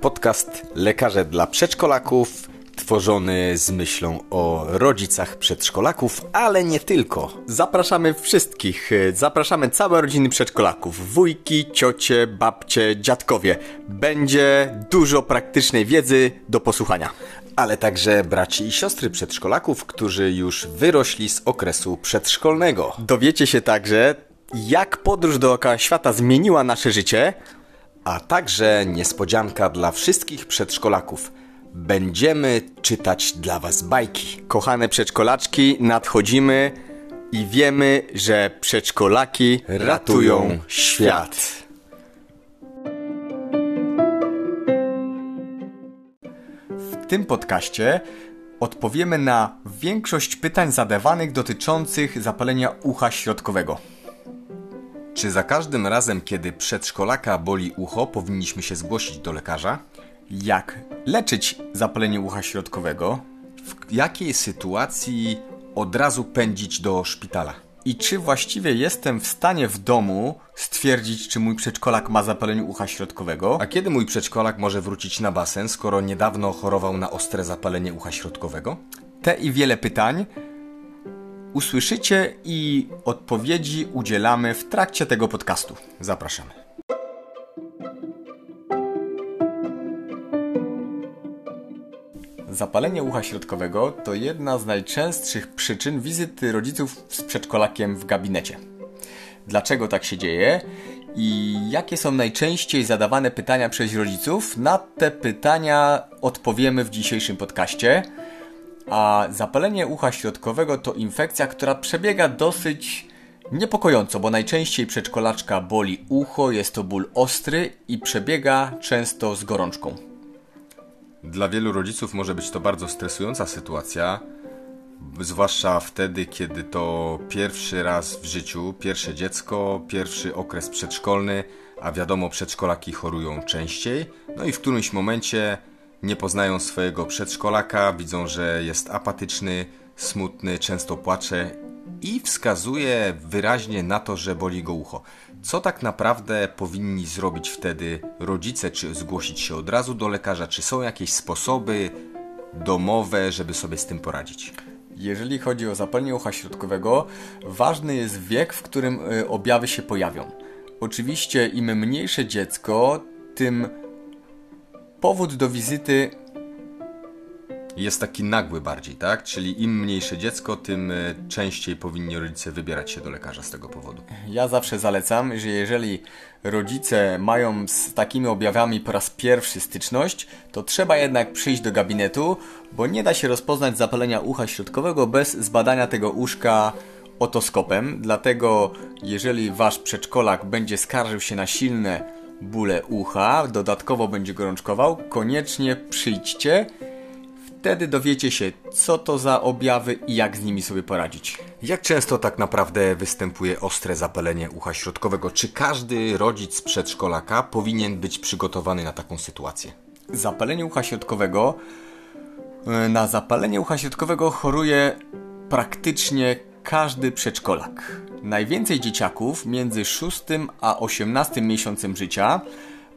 Podcast Lekarze dla Przedszkolaków, tworzony z myślą o rodzicach przedszkolaków, ale nie tylko. Zapraszamy wszystkich, zapraszamy całe rodziny przedszkolaków, wujki, ciocie, babcie, dziadkowie. Będzie dużo praktycznej wiedzy do posłuchania. Ale także braci i siostry przedszkolaków, którzy już wyrośli z okresu przedszkolnego. Dowiecie się także, jak podróż dookoła świata zmieniła nasze życie, a także niespodzianka dla wszystkich przedszkolaków. Będziemy czytać dla Was bajki. Kochane przedszkolaczki, nadchodzimy i wiemy, że przedszkolaki ratują świat. Tym podcaście odpowiemy na większość pytań zadawanych dotyczących zapalenia ucha środkowego. Czy za każdym razem, kiedy przedszkolaka boli ucho, powinniśmy się zgłosić do lekarza? Jak leczyć zapalenie ucha środkowego? W jakiej sytuacji od razu pędzić do szpitala? I czy właściwie jestem w stanie w domu stwierdzić, czy mój przedszkolak ma zapalenie ucha środkowego? A kiedy mój przedszkolak może wrócić na basen, skoro niedawno chorował na ostre zapalenie ucha środkowego? Te i wiele pytań usłyszycie i odpowiedzi udzielamy w trakcie tego podcastu. Zapraszamy. Zapalenie ucha środkowego to jedna z najczęstszych przyczyn wizyty rodziców z przedszkolakiem w gabinecie. Dlaczego tak się dzieje i jakie są najczęściej zadawane pytania przez rodziców? Na te pytania odpowiemy w dzisiejszym podcaście. A zapalenie ucha środkowego to infekcja, która przebiega dosyć niepokojąco, bo najczęściej przedszkolaczka boli ucho, jest to ból ostry i przebiega często z gorączką. Dla wielu rodziców może być to bardzo stresująca sytuacja, zwłaszcza wtedy, kiedy to pierwszy raz w życiu, pierwsze dziecko, pierwszy okres przedszkolny, a wiadomo, przedszkolaki chorują częściej, no i w którymś momencie nie poznają swojego przedszkolaka, widzą, że jest apatyczny, smutny, często płacze i wskazuje wyraźnie na to, że boli go ucho. Co tak naprawdę powinni zrobić wtedy rodzice? Czy zgłosić się od razu do lekarza? Czy są jakieś sposoby domowe, żeby sobie z tym poradzić? Jeżeli chodzi o zapalenie ucha środkowego, ważny jest wiek, w którym y, objawy się pojawią. Oczywiście im mniejsze dziecko, tym powód do wizyty jest taki nagły bardziej, tak? Czyli im mniejsze dziecko, tym e, częściej powinni rodzice wybierać się do lekarza z tego powodu. Ja zawsze zalecam, że jeżeli rodzice mają z takimi objawami po raz pierwszy styczność, to trzeba jednak przyjść do gabinetu, bo nie da się rozpoznać zapalenia ucha środkowego bez zbadania tego uszka otoskopem. Dlatego jeżeli wasz przedszkolak będzie skarżył się na silne bóle ucha, dodatkowo będzie gorączkował, koniecznie przyjdźcie. Wtedy dowiecie się, co to za objawy i jak z nimi sobie poradzić. Jak często tak naprawdę występuje ostre zapalenie ucha środkowego? Czy każdy rodzic przedszkolaka powinien być przygotowany na taką sytuację? Zapalenie ucha środkowego. E, na zapalenie ucha środkowego choruje praktycznie każdy przedszkolak. Najwięcej dzieciaków między 6 a 18 miesiącem życia,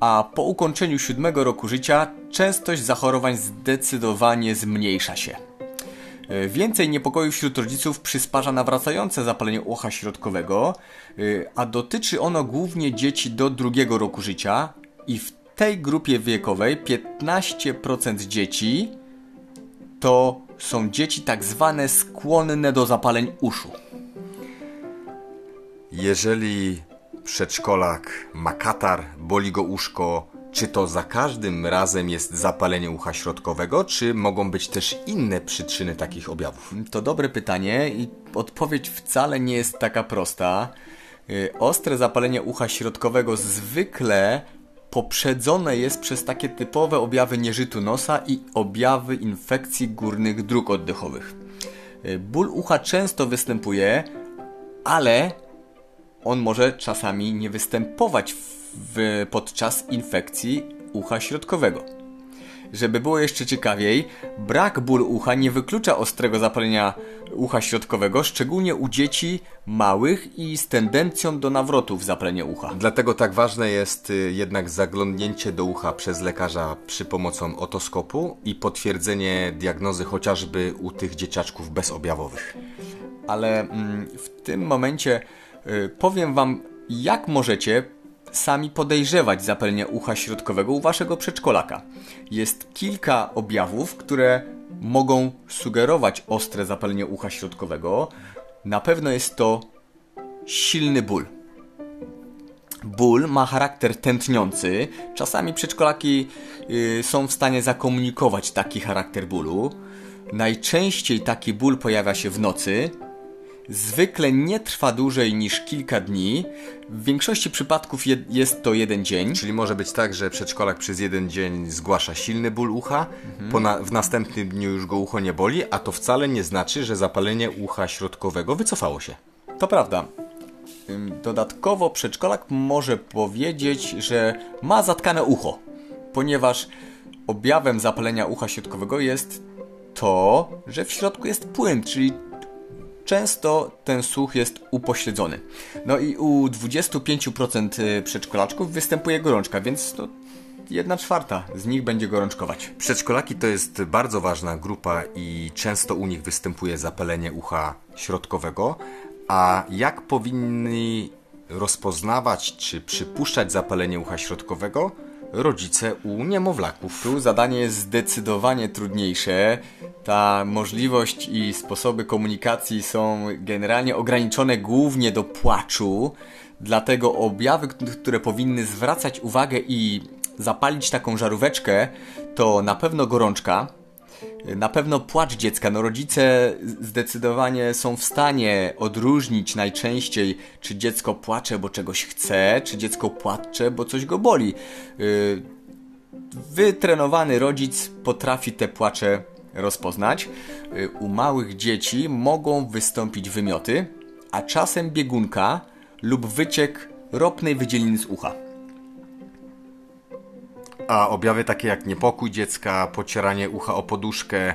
a po ukończeniu 7 roku życia częstość zachorowań zdecydowanie zmniejsza się. E, więcej niepokoju wśród rodziców przysparza nawracające zapalenie ucha środkowego, e, a dotyczy ono głównie dzieci do drugiego roku życia i w tej grupie wiekowej 15% dzieci to są dzieci tak zwane skłonne do zapaleń uszu. Jeżeli przedszkolak ma katar, boli go uszko, czy to za każdym razem jest zapalenie ucha środkowego, czy mogą być też inne przyczyny takich objawów? To dobre pytanie i odpowiedź wcale nie jest taka prosta. Y, ostre zapalenie ucha środkowego zwykle poprzedzone jest przez takie typowe objawy nieżytu nosa i objawy infekcji górnych dróg oddechowych. Y, ból ucha często występuje, ale on może czasami nie występować w, podczas infekcji ucha środkowego. żeby było jeszcze ciekawiej, brak ból ucha nie wyklucza ostrego zapalenia ucha środkowego, szczególnie u dzieci małych i z tendencją do nawrotów zapalenia ucha. Dlatego tak ważne jest y, jednak zaglądnięcie do ucha przez lekarza przy pomocą otoskopu i potwierdzenie diagnozy chociażby u tych dzieciaczków bezobjawowych. Ale mm, w tym momencie powiem Wam, jak możecie sami podejrzewać zapalenie ucha środkowego u waszego przedszkolaka. Jest kilka objawów, które mogą sugerować ostre zapalenie ucha środkowego. Na pewno jest to silny ból. Ból ma charakter tętniący. Czasami przedszkolaki yy, są w stanie zakomunikować taki charakter bólu. Najczęściej taki ból pojawia się w nocy, zwykle nie trwa dłużej niż kilka dni. W większości przypadków je, jest to jeden dzień. Czyli może być tak, że przedszkolak przez jeden dzień zgłasza silny ból ucha, mhm. na, w następnym dniu już go ucho nie boli, a to wcale nie znaczy, że zapalenie ucha środkowego wycofało się. To prawda. Dodatkowo przedszkolak może powiedzieć, że ma zatkane ucho, ponieważ objawem zapalenia ucha środkowego jest to, że w środku jest płyn, czyli często ten słuch jest upośledzony. No i u 25% y, przedszkolaczków występuje gorączka, więc to jedna czwarta z nich będzie gorączkować. Przedszkolaki to jest bardzo ważna grupa i często u nich występuje zapalenie ucha środkowego. A jak powinni rozpoznawać czy przypuszczać zapalenie ucha środkowego? Rodzice u niemowlaków. Tu zadanie jest zdecydowanie trudniejsze. Ta możliwość i sposoby komunikacji są generalnie ograniczone głównie do płaczu. Dlatego objawy, które powinny zwracać uwagę i zapalić taką żaróweczkę, to na pewno gorączka, na pewno płacz dziecka. No rodzice zdecydowanie są w stanie odróżnić najczęściej, czy dziecko płacze, bo czegoś chce, czy dziecko płacze, bo coś go boli. Y, wytrenowany rodzic potrafi te płacze rozpoznać. Y, u małych dzieci mogą wystąpić wymioty, a czasem biegunka lub wyciek ropnej wydzieliny z ucha. A objawy takie jak niepokój dziecka, pocieranie ucha o poduszkę,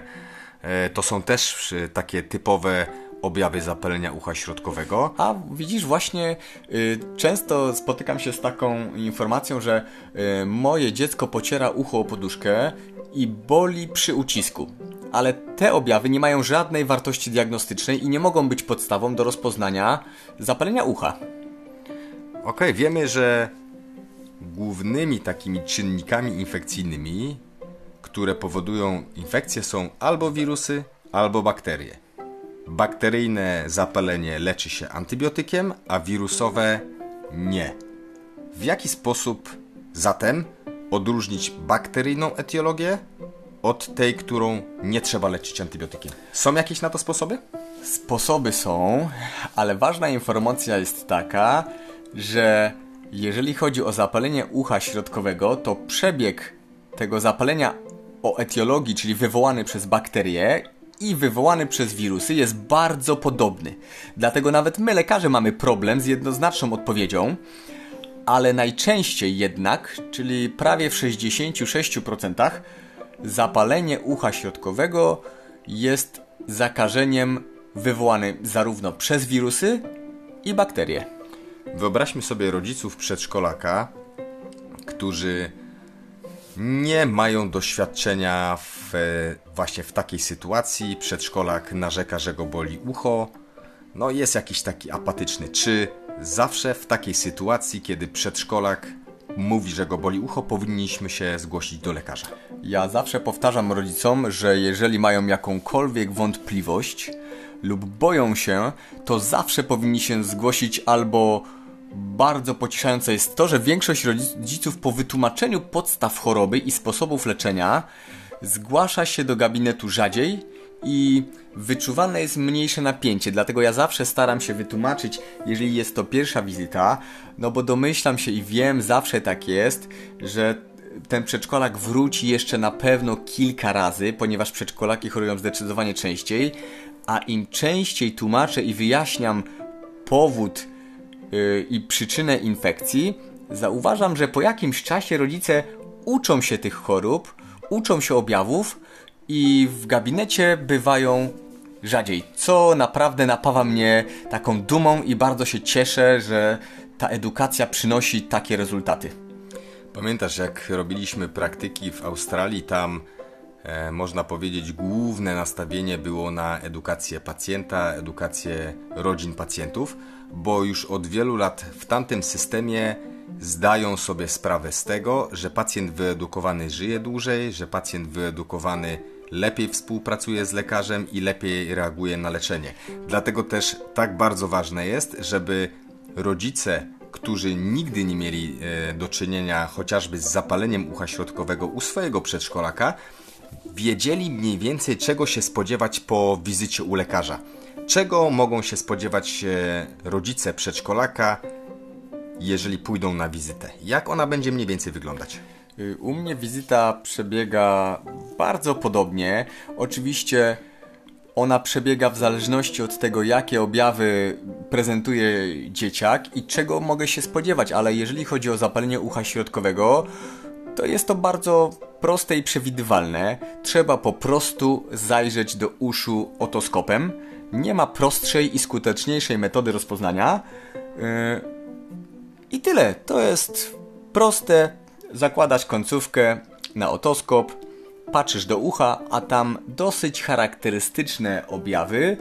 e, to są też takie typowe objawy zapalenia ucha środkowego. A widzisz, właśnie y, często spotykam się z taką informacją, że y, moje dziecko pociera ucho o poduszkę i boli przy ucisku. Ale te objawy nie mają żadnej wartości diagnostycznej i nie mogą być podstawą do rozpoznania zapalenia ucha. Okej, okay, wiemy, że Głównymi takimi czynnikami infekcyjnymi, które powodują infekcję są albo wirusy, albo bakterie. Bakteryjne zapalenie leczy się antybiotykiem, a wirusowe nie. W jaki sposób zatem odróżnić bakteryjną etiologię od tej, którą nie trzeba leczyć antybiotykiem? Są jakieś na to sposoby? Sposoby są, ale ważna informacja jest taka, że jeżeli chodzi o zapalenie ucha środkowego, to przebieg tego zapalenia o etiologii, czyli wywołany przez bakterie i wywołany przez wirusy jest bardzo podobny. Dlatego nawet my lekarze mamy problem z jednoznaczną odpowiedzią, ale najczęściej jednak, czyli prawie w 66%, zapalenie ucha środkowego jest zakażeniem wywołanym zarówno przez wirusy i bakterie. Wyobraźmy sobie rodziców przedszkolaka, którzy nie mają doświadczenia w, właśnie w takiej sytuacji. Przedszkolak narzeka, że go boli ucho. No jest jakiś taki apatyczny. Czy zawsze w takiej sytuacji, kiedy przedszkolak mówi, że go boli ucho, powinniśmy się zgłosić do lekarza? Ja zawsze powtarzam rodzicom, że jeżeli mają jakąkolwiek wątpliwość lub boją się, to zawsze powinni się zgłosić albo bardzo pocieszające jest to, że większość rodziców po wytłumaczeniu podstaw choroby i sposobów leczenia zgłasza się do gabinetu rzadziej i wyczuwane jest mniejsze napięcie. Dlatego ja zawsze staram się wytłumaczyć, jeżeli jest to pierwsza wizyta, no bo domyślam się i wiem, zawsze tak jest, że ten przedszkolak wróci jeszcze na pewno kilka razy, ponieważ przedszkolaki chorują zdecydowanie częściej, a im częściej tłumaczę i wyjaśniam powód i przyczynę infekcji, zauważam, że po jakimś czasie rodzice uczą się tych chorób, uczą się objawów i w gabinecie bywają rzadziej, co naprawdę napawa mnie taką dumą i bardzo się cieszę, że ta edukacja przynosi takie rezultaty. Pamiętasz, jak robiliśmy praktyki w Australii, tam można powiedzieć, główne nastawienie było na edukację pacjenta, edukację rodzin pacjentów, bo już od wielu lat w tamtym systemie zdają sobie sprawę z tego, że pacjent wyedukowany żyje dłużej, że pacjent wyedukowany lepiej współpracuje z lekarzem i lepiej reaguje na leczenie. Dlatego też tak bardzo ważne jest, żeby rodzice, którzy nigdy nie mieli e, do czynienia chociażby z zapaleniem ucha środkowego u swojego przedszkolaka, wiedzieli mniej więcej czego się spodziewać po wizycie u lekarza. Czego mogą się spodziewać e, rodzice przedszkolaka, jeżeli pójdą na wizytę? Jak ona będzie mniej więcej wyglądać? U mnie wizyta przebiega bardzo podobnie. Oczywiście ona przebiega w zależności od tego, jakie objawy prezentuje dzieciak i czego mogę się spodziewać, ale jeżeli chodzi o zapalenie ucha środkowego, to jest to bardzo proste i przewidywalne. Trzeba po prostu zajrzeć do uszu otoskopem. Nie ma prostszej i skuteczniejszej metody rozpoznania. Yy, I tyle. To jest proste. Zakładasz końcówkę na otoskop, patrzysz do ucha, a tam dosyć charakterystyczne objawy.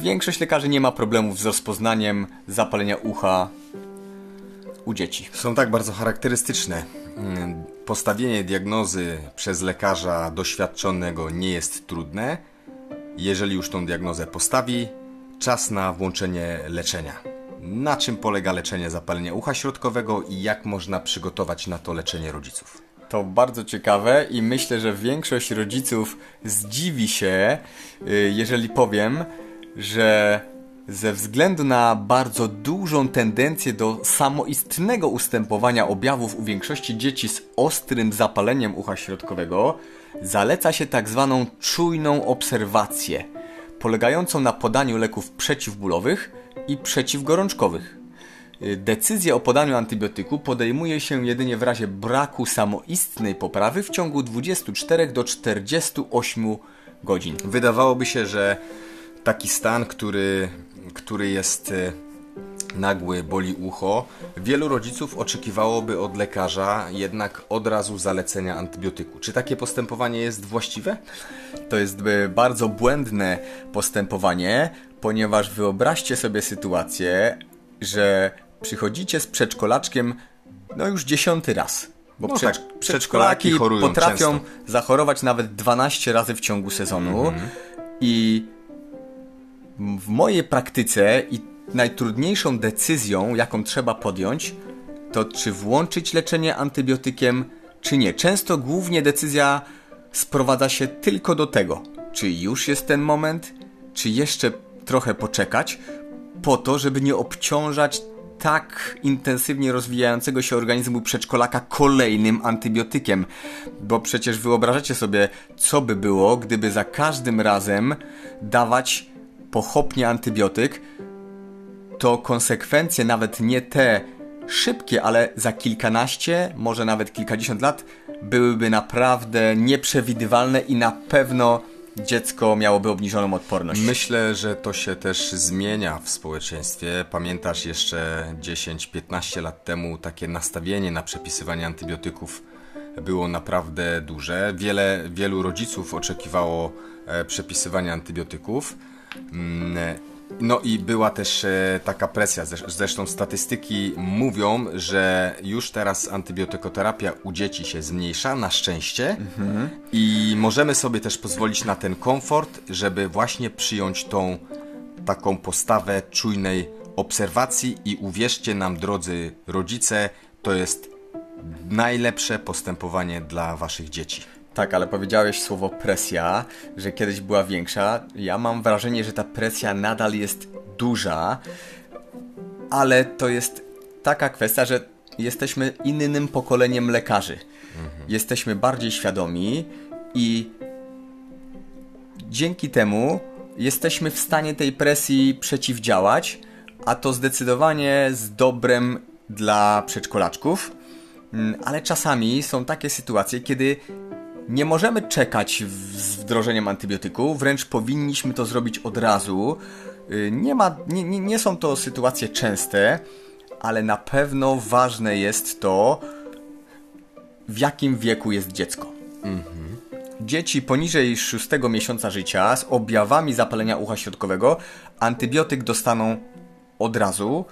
Większość lekarzy nie ma problemów z rozpoznaniem zapalenia ucha u dzieci. Są tak bardzo charakterystyczne. Mm, Postawienie diagnozy przez lekarza doświadczonego nie jest trudne. Jeżeli już tą diagnozę postawi, czas na włączenie leczenia. Na czym polega leczenie zapalenia ucha środkowego i jak można przygotować na to leczenie rodziców? To bardzo ciekawe i myślę, że większość rodziców zdziwi się, y, jeżeli powiem, że ze względu na bardzo dużą tendencję do samoistnego ustępowania objawów u większości dzieci z ostrym zapaleniem ucha środkowego, zaleca się tak zwaną czujną obserwację, polegającą na podaniu leków przeciwbólowych i przeciwgorączkowych. Decyzję o podaniu antybiotyku podejmuje się jedynie w razie braku samoistnej poprawy w ciągu 24 do 48 godzin. Wydawałoby się, że taki stan, który, który jest e, nagły, boli ucho, wielu rodziców oczekiwałoby od lekarza jednak od razu zalecenia antybiotyku. Czy takie postępowanie jest właściwe? To jest y, bardzo błędne postępowanie, ponieważ wyobraźcie sobie sytuację, że przychodzicie z przedszkolaczkiem no już dziesiąty raz. Bo No przedsz- tak, przedszkolaki potrafią często. zachorować nawet 12 razy w ciągu sezonu i w mojej praktyce i najtrudniejszą decyzją, jaką trzeba podjąć, to czy włączyć leczenie antybiotykiem, czy nie. Często głównie decyzja sprowadza się tylko do tego, czy już jest ten moment, czy jeszcze trochę poczekać, po to, żeby nie obciążać tak intensywnie rozwijającego się organizmu przedszkolaka kolejnym antybiotykiem. Bo przecież wyobrażacie sobie, co by było, gdyby za każdym razem dawać pochopnie antybiotyk, to konsekwencje, nawet nie te szybkie, ale za kilkanaście, może nawet kilkadziesiąt lat, byłyby naprawdę nieprzewidywalne i na pewno dziecko miałoby obniżoną odporność. Myślę, że to się też zmienia w społeczeństwie. Pamiętasz jeszcze 10-15 lat temu takie nastawienie na przepisywanie antybiotyków było naprawdę duże. Wiele, wielu rodziców oczekiwało e, przepisywania antybiotyków. Mm, No i była też e, taka presja. Zresz- Zresztą statystyki mówią, że już teraz antybiotykoterapia u dzieci się zmniejsza, na szczęście. I możemy sobie też pozwolić na ten komfort, żeby właśnie przyjąć tą taką postawę czujnej obserwacji i uwierzcie nam, drodzy rodzice, to jest najlepsze postępowanie dla waszych dzieci. Tak, ale powiedziałeś słowo presja, że kiedyś była większa. Ja mam wrażenie, że ta presja nadal jest duża, ale to jest taka kwestia, że jesteśmy innym pokoleniem lekarzy. Jesteśmy bardziej świadomi i dzięki temu jesteśmy w stanie tej presji przeciwdziałać, a to zdecydowanie z dobrem dla przedszkolaczków. Mm, Ale czasami są takie sytuacje, kiedy Nie możemy czekać z wdrożeniem antybiotyku, wręcz powinniśmy to zrobić od razu. Y, nie, ma, nie, nie, nie są to sytuacje częste, ale na pewno ważne jest to, w jakim wieku jest dziecko. Mhm. Dzieci poniżej 6 miesiąca życia z objawami zapalenia ucha środkowego antybiotyk dostaną od razu,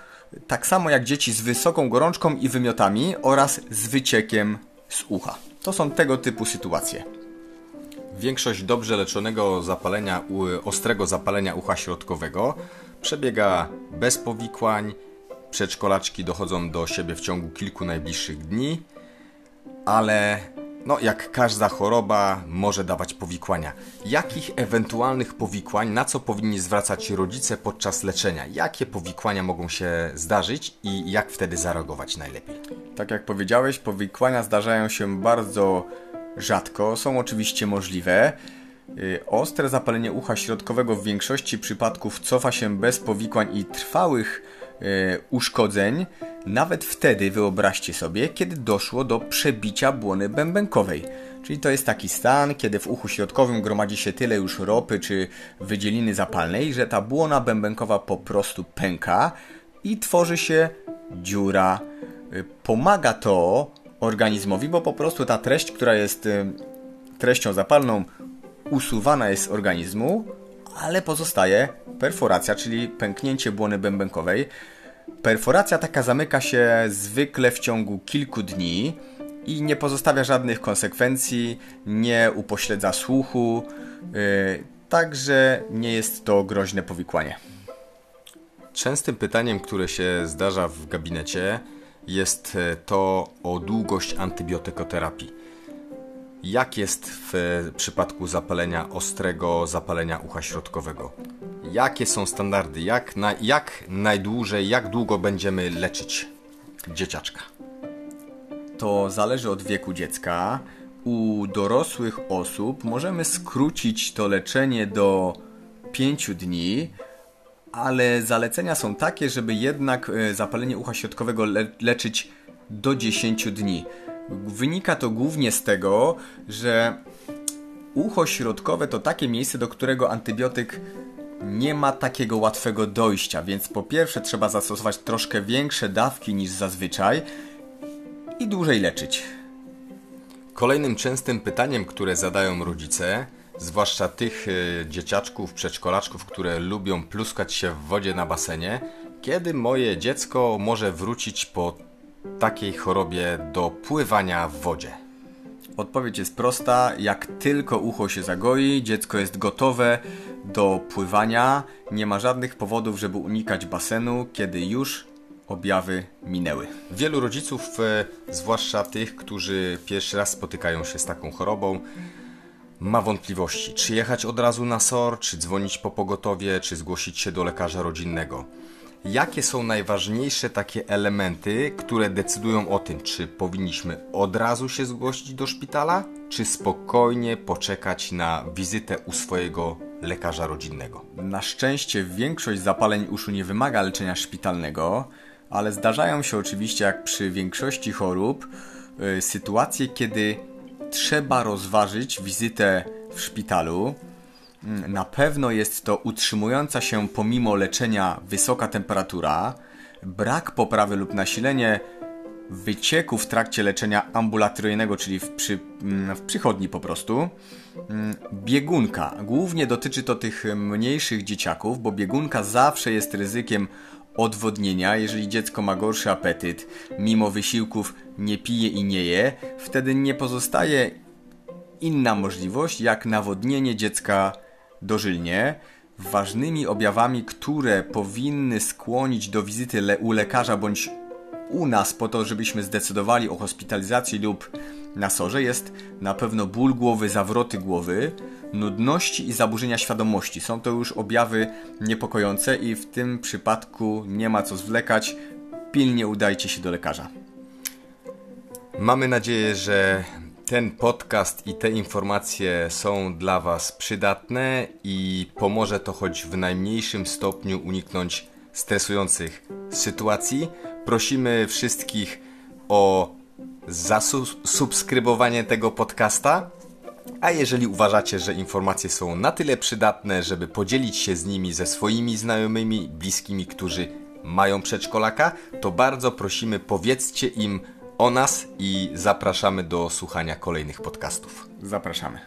tak samo jak dzieci z wysoką gorączką i wymiotami oraz z wyciekiem z ucha. To są tego typu sytuacje. Większość dobrze leczonego zapalenia, ostrego zapalenia ucha środkowego przebiega bez powikłań. Przedszkolaczki dochodzą do siebie w ciągu kilku najbliższych dni, ale no, jak każda choroba może dawać powikłania. Jakich ewentualnych powikłań, na co powinni zwracać rodzice podczas leczenia? Jakie powikłania mogą się zdarzyć i jak wtedy zareagować najlepiej? Tak jak powiedziałeś, powikłania zdarzają się bardzo rzadko, są oczywiście możliwe. Y, ostre zapalenie ucha środkowego w większości przypadków cofa się bez powikłań i trwałych uszkodzeń, nawet wtedy wyobraźcie sobie, kiedy doszło do przebicia błony bębenkowej. Czyli to jest taki stan, kiedy w uchu środkowym gromadzi się tyle już ropy czy wydzieliny zapalnej, że ta błona bębenkowa po prostu pęka i tworzy się dziura. Y, pomaga to organizmowi, bo po prostu ta treść, która jest treścią zapalną, usuwana jest z organizmu, ale pozostaje perforacja, czyli pęknięcie błony bębenkowej. Perforacja taka zamyka się zwykle w ciągu kilku dni i nie pozostawia żadnych konsekwencji, nie upośledza słuchu, yy, także nie jest to groźne powikłanie. Częstym pytaniem, które się zdarza w gabinecie, jest e, to o długość antybiotykoterapii. Jak jest w przypadku zapalenia ostrego, zapalenia ucha środkowego? Jakie są standardy? Jak, na, jak najdłużej, jak długo będziemy leczyć dzieciaczka? To zależy od wieku dziecka. U dorosłych osób możemy skrócić to leczenie do 5 dni, ale zalecenia są takie, żeby jednak e, zapalenie ucha środkowego le leczyć do 10 dni. Wynika to głównie z tego, że ucho środkowe to takie miejsce, do którego antybiotyk nie ma takiego łatwego dojścia, więc po pierwsze trzeba zastosować troszkę większe dawki niż zazwyczaj i dłużej leczyć. Kolejnym częstym pytaniem, które zadają rodzice, zwłaszcza tych y, dzieciaczków, przedszkolaczków, które lubią pluskać się w wodzie na basenie, kiedy moje dziecko może wrócić po takiej chorobie do pływania w wodzie? Odpowiedź jest prosta. Jak tylko ucho się zagoi, dziecko jest gotowe do pływania. Nie ma żadnych powodów, żeby unikać basenu, kiedy już objawy minęły. Wielu rodziców, e, zwłaszcza tych, którzy pierwszy raz spotykają się z taką chorobą, ma wątpliwości, czy jechać od razu na SOR, czy dzwonić po pogotowie, czy zgłosić się do lekarza rodzinnego jakie są najważniejsze takie elementy, które decydują o tym, czy powinniśmy od razu się zgłosić do szpitala, czy spokojnie poczekać na wizytę u swojego lekarza rodzinnego. Na szczęście większość zapaleń uszu nie wymaga leczenia szpitalnego, ale zdarzają się oczywiście, jak przy większości chorób, yy, sytuacje, kiedy trzeba rozważyć wizytę w szpitalu na pewno jest to utrzymująca się pomimo leczenia wysoka temperatura, brak poprawy lub nasilenie wycieku w trakcie leczenia ambulatoryjnego, czyli w, przy, mm, w przychodni po prostu. Mm, biegunka. Głównie dotyczy to tych mniejszych dzieciaków, bo biegunka zawsze jest ryzykiem odwodnienia. Jeżeli dziecko ma gorszy apetyt, mimo wysiłków nie pije i nie je, wtedy nie pozostaje inna możliwość jak nawodnienie dziecka dożylnie, ważnymi objawami, które powinny skłonić do wizyty le u lekarza bądź u nas po to, żebyśmy zdecydowali o hospitalizacji lub na sorze jest na pewno ból głowy, zawroty głowy, nudności i zaburzenia świadomości. Są to już objawy niepokojące i w tym przypadku nie ma co zwlekać. Pilnie udajcie się do lekarza. Mamy nadzieję, że ten podcast i te informacje są dla Was przydatne i pomoże to choć w najmniejszym stopniu uniknąć stresujących sytuacji. Prosimy wszystkich o zasubskrybowanie tego podcasta A jeżeli uważacie, że informacje są na tyle przydatne, żeby podzielić się z nimi ze swoimi znajomymi, bliskimi, którzy mają przedszkolaka, to bardzo prosimy powiedzcie im o nas i zapraszamy do słuchania kolejnych podcastów. Zapraszamy.